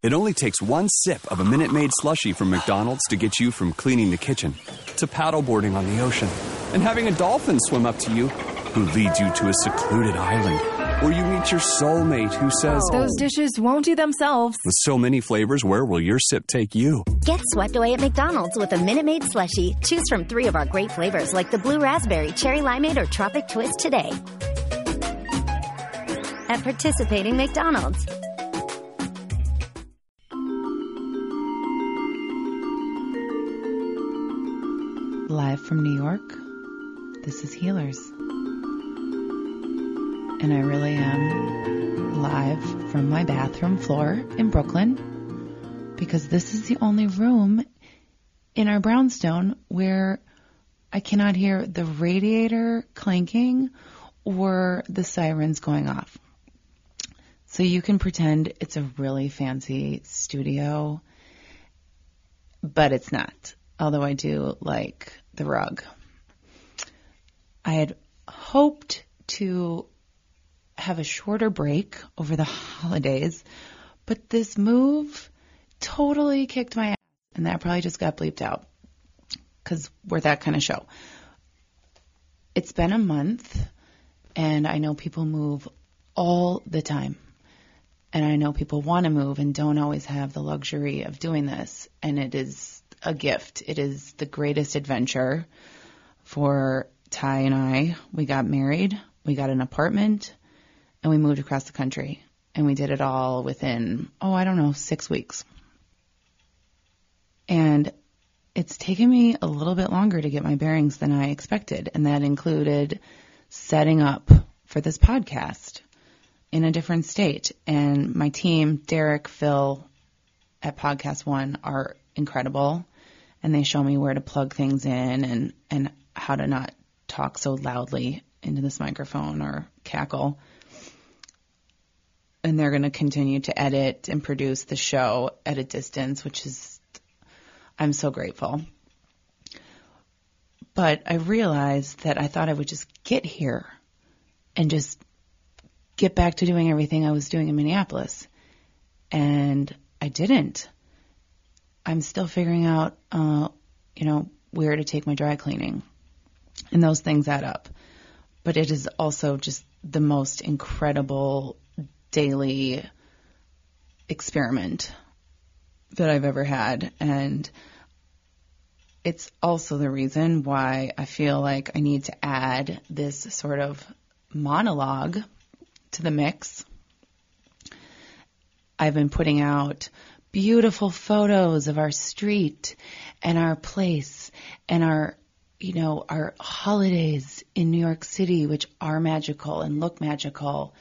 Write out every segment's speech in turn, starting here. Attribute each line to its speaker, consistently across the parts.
Speaker 1: It only takes one sip of a Minute Maid slushy from McDonald's to get you from cleaning the kitchen to paddleboarding on the ocean and having a dolphin swim up to you who leads you to a secluded island where you meet your soulmate who says,
Speaker 2: Those oh, dishes won't do themselves.
Speaker 1: With so many flavors, where will your sip take you?
Speaker 3: Get swept away at McDonald's with a Minute Maid slushie. Choose from three of our great flavors like the blue raspberry, cherry limeade, or tropic twist today. At participating McDonald's.
Speaker 4: Live from New York, this is Healers. And I really am live from my bathroom floor in Brooklyn because this is the only room in our brownstone where I cannot hear the radiator clanking or the sirens going off. So you can pretend it's a really fancy studio, but it's not. Although I do like the rug. I had hoped to have a shorter break over the holidays, but this move totally kicked my ass. And that probably just got bleeped out because we're that kind of show. It's been a month, and I know people move all the time. And I know people want to move and don't always have the luxury of doing this. And it is a gift. It is the greatest adventure for Ty and I. We got married, we got an apartment, and we moved across the country. And we did it all within, oh, I don't know, six weeks. And it's taken me a little bit longer to get my bearings than I expected. And that included setting up for this podcast in a different state. And my team, Derek, Phil at Podcast One, are incredible. And they show me where to plug things in and, and how to not talk so loudly into this microphone or cackle. And they're going to continue to edit and produce the show at a distance, which is, I'm so grateful. But I realized that I thought I would just get here and just get back to doing everything I was doing in Minneapolis. And I didn't. I'm still figuring out, uh, you know, where to take my dry cleaning. And those things add up. But it is also just the most incredible daily experiment that I've ever had. And it's also the reason why I feel like I need to add this sort of monologue to the mix. I've been putting out beautiful photos of our street and our place and our, you know, our holidays in New York City, which are magical and look magical.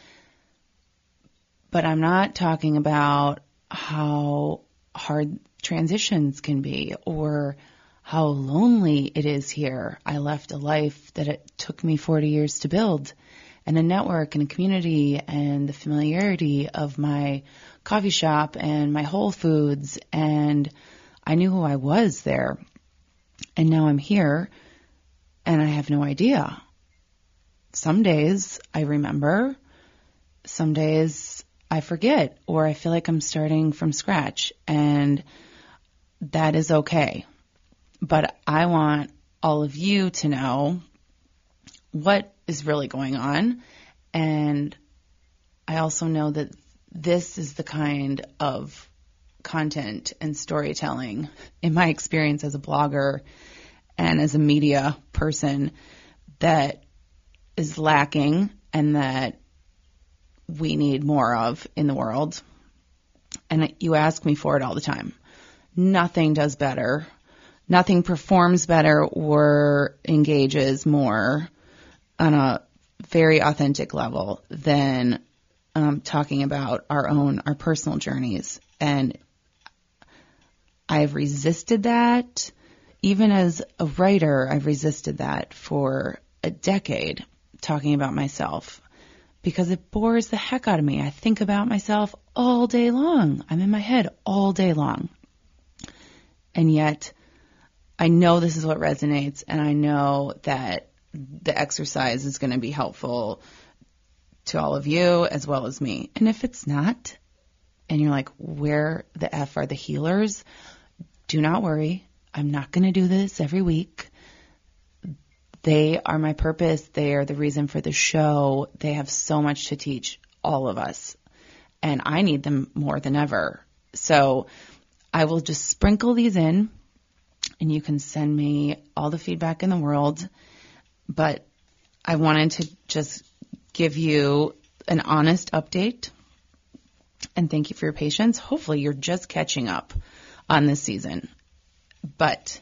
Speaker 4: But I'm not talking about how hard transitions can be or how lonely it is here. I left a life that it took me 40 years to build and a network and a community and the familiarity of my coffee shop and my Whole Foods and I knew who I was there. And now I'm here and I have no idea. Some days I remember, some days I forget or I feel like I'm starting from scratch and that is okay. But I want all of you to know what is really going on. And I also know that this is the kind of content and storytelling, in my experience as a blogger and as a media person, that is lacking and that we need more of in the world. And you ask me for it all the time. Nothing does better. Nothing performs better or engages more on a very authentic level than um, talking about our own, our personal journeys. And I've resisted that. Even as a writer, I've resisted that for a decade, talking about myself because it bores the heck out of me. I think about myself all day long. I'm in my head all day long. And yet, I know this is what resonates, and I know that the exercise is going to be helpful to all of you as well as me. And if it's not, and you're like, where the F are the healers? Do not worry. I'm not going to do this every week. They are my purpose. They are the reason for the show. They have so much to teach all of us. And I need them more than ever. So I will just sprinkle these in and you can send me all the feedback in the world. But I wanted to just give you an honest update and thank you for your patience. Hopefully, you're just catching up on this season. But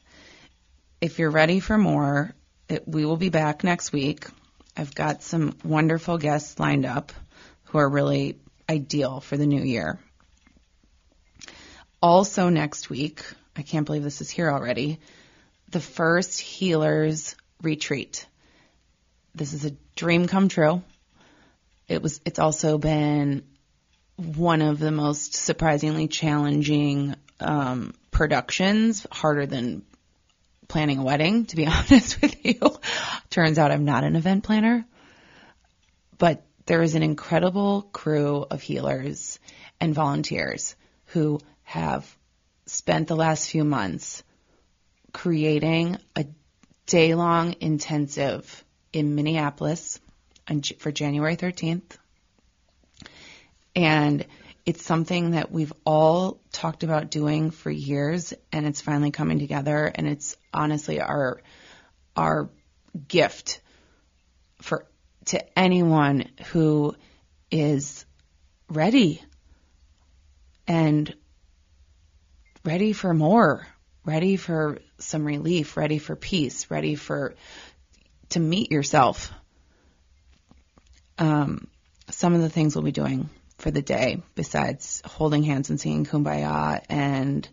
Speaker 4: if you're ready for more, it, we will be back next week. I've got some wonderful guests lined up who are really ideal for the new year. Also, next week, I can't believe this is here already, the first Healers Retreat. This is a dream come true. It was, it's also been one of the most surprisingly challenging um, productions, harder than planning a wedding, to be honest with you. Turns out I'm not an event planner, but there is an incredible crew of healers and volunteers who have spent the last few months creating a day long intensive in Minneapolis for January 13th. And it's something that we've all talked about doing for years and it's finally coming together and it's honestly our our gift for to anyone who is ready and ready for more, ready for some relief, ready for peace, ready for to meet yourself. Um, some of the things we'll be doing for the day besides holding hands and singing kumbaya and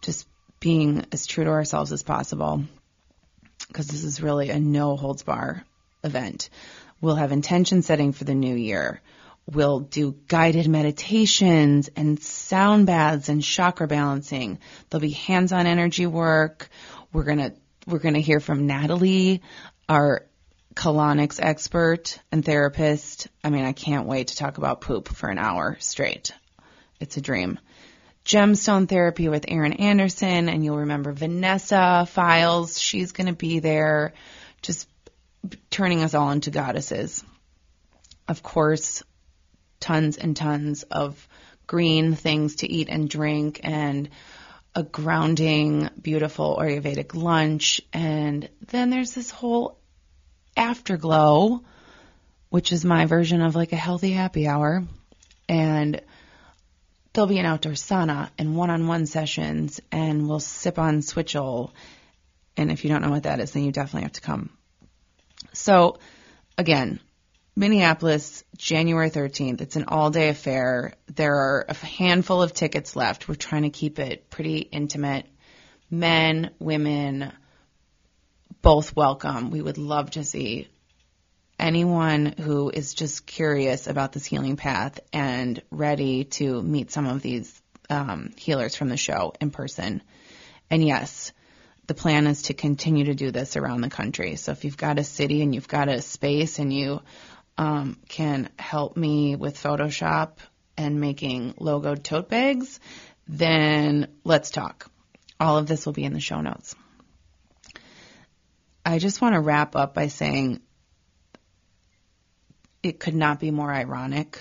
Speaker 4: just being as true to ourselves as possible because this is really a no holds bar event. We'll have intention setting for the new year. We'll do guided meditations and sound baths and chakra balancing. There'll be hands-on energy work. We're going to we're going to hear from Natalie, our colonics expert and therapist. I mean, I can't wait to talk about poop for an hour straight. It's a dream. Gemstone therapy with Erin Anderson, and you'll remember Vanessa Files. She's going to be there, just turning us all into goddesses. Of course, tons and tons of green things to eat and drink, and a grounding, beautiful Ayurvedic lunch. And then there's this whole Afterglow, which is my version of like a healthy happy hour. And there'll be an outdoor sauna and one on one sessions, and we'll sip on Switchel. And if you don't know what that is, then you definitely have to come. So, again, Minneapolis, January 13th. It's an all day affair. There are a handful of tickets left. We're trying to keep it pretty intimate. Men, women, both welcome. We would love to see anyone who is just curious about this healing path and ready to meet some of these um, healers from the show in person. And yes, the plan is to continue to do this around the country. So if you've got a city and you've got a space and you um, can help me with Photoshop and making logoed tote bags, then let's talk. All of this will be in the show notes. I just want to wrap up by saying it could not be more ironic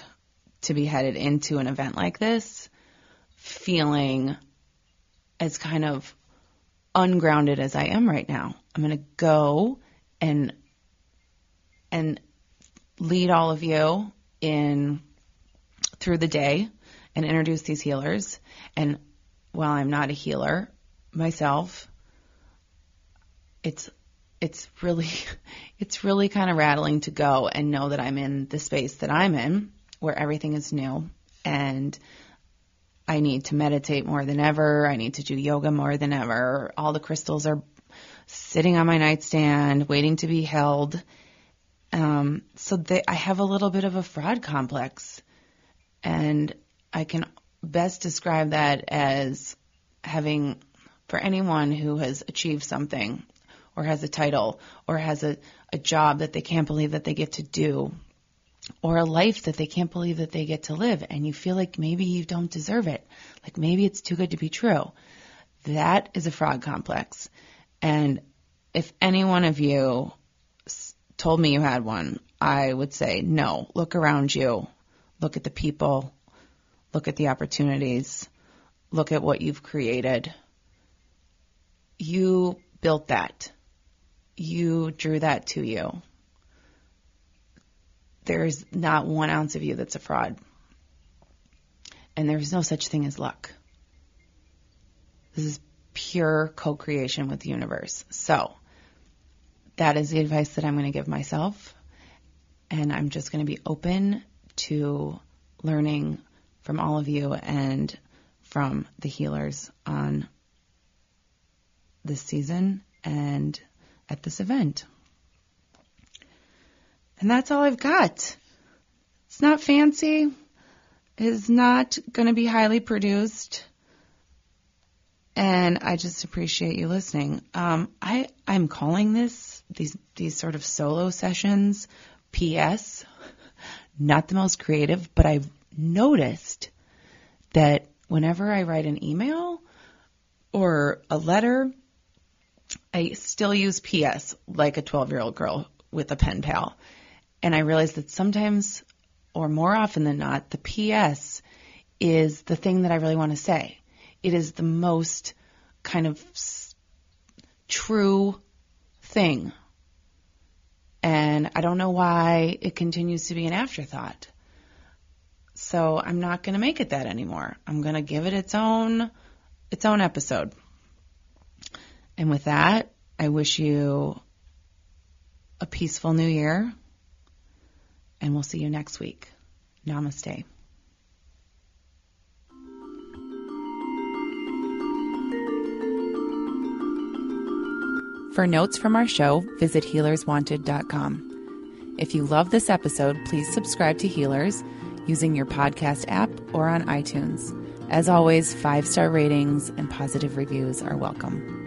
Speaker 4: to be headed into an event like this feeling as kind of ungrounded as I am right now. I'm going to go and and lead all of you in through the day and introduce these healers and while I'm not a healer myself it's it's really it's really kind of rattling to go and know that I'm in the space that I'm in where everything is new and I need to meditate more than ever. I need to do yoga more than ever. All the crystals are sitting on my nightstand waiting to be held. Um, so they, I have a little bit of a fraud complex and I can best describe that as having for anyone who has achieved something or has a title or has a, a job that they can't believe that they get to do or a life that they can't believe that they get to live and you feel like maybe you don't deserve it. Like maybe it's too good to be true. That is a fraud complex. And if any one of you told me you had one, I would say no. Look around you. Look at the people. Look at the opportunities. Look at what you've created. You built that. You drew that to you there's not one ounce of you that's a fraud. And there's no such thing as luck. This is pure co creation with the universe. So, that is the advice that I'm going to give myself. And I'm just going to be open to learning from all of you and from the healers on this season and at this event. And that's all I've got. It's not fancy. It's not going to be highly produced. And I just appreciate you listening. Um, I, I'm calling this, these, these sort of solo sessions, PS. Not the most creative, but I've noticed that whenever I write an email or a letter, I still use PS like a 12 year old girl with a pen pal. And I realized that sometimes, or more often than not, the PS is the thing that I really want to say. It is the most kind of true thing. And I don't know why it continues to be an afterthought. So I'm not going to make it that anymore. I'm going to give it its own its own episode. And with that, I wish you a peaceful new year and we'll see you next week. Namaste. For notes from our show, visit healerswanted.com. If you love this episode, please subscribe to Healers using your podcast app or on iTunes. As always, five star ratings and positive reviews are welcome.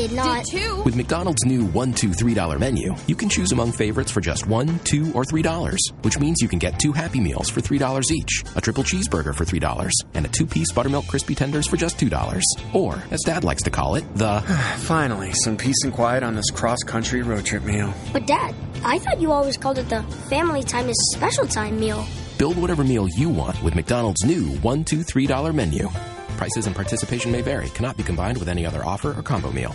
Speaker 5: Did not.
Speaker 6: Did too.
Speaker 7: With McDonald's new one, two, three dollar menu, you can choose among favorites for just one, two, or three dollars, which means you can get two Happy Meals for three dollars each, a triple cheeseburger for three dollars, and a two-piece buttermilk crispy tenders for just two dollars. Or, as Dad likes to call it, the
Speaker 8: finally some peace and quiet on this cross-country road trip meal.
Speaker 5: But Dad, I thought you always called it the family time is special time meal.
Speaker 7: Build whatever meal you want with McDonald's new one, two, three dollar menu. Prices and participation may vary. Cannot be combined with any other offer or combo meal.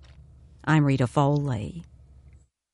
Speaker 9: I'm Rita Foley.